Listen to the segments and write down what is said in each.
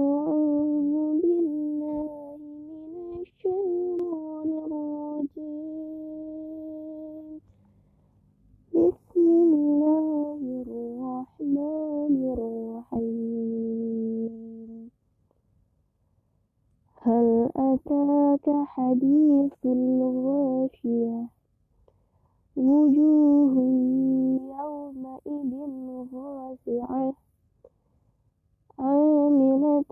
أعوذ بالله من الشيطان الرجيم. بسم الله الرحمن الرحيم. هل أتاك حديث الغاشية؟ وجوه يومئذ خاشعة عاملة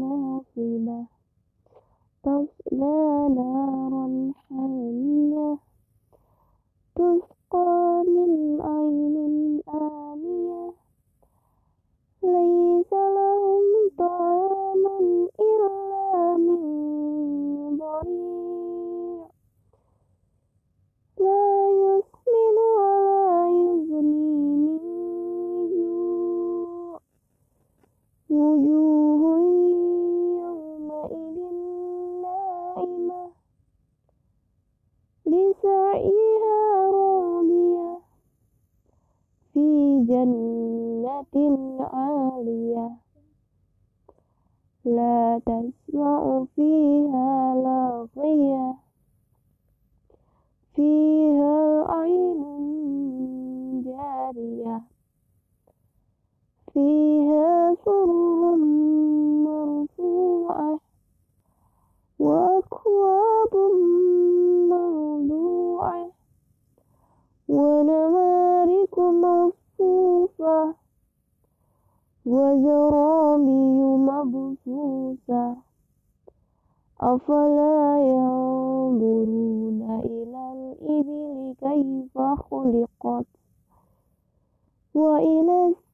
ناصبة. تصلى نارا حامية. وجوه يومئذ ناعمة لسعيها راضية في جنة عالية لا تسمع فيها لاغية فيها فيها سرر مرفوعة وأكواب موضوعة ونمارق مصفوفة وزرابي مبثوثة أفلا ينظرون إلى الإبل كيف خلقت وإلى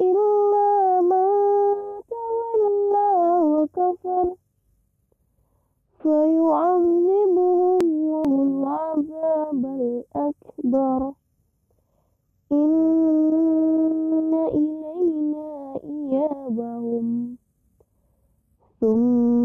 إلا من تولى وكفر فيعذبه الله العذاب الأكبر. إن إلينا إيابهم. ثم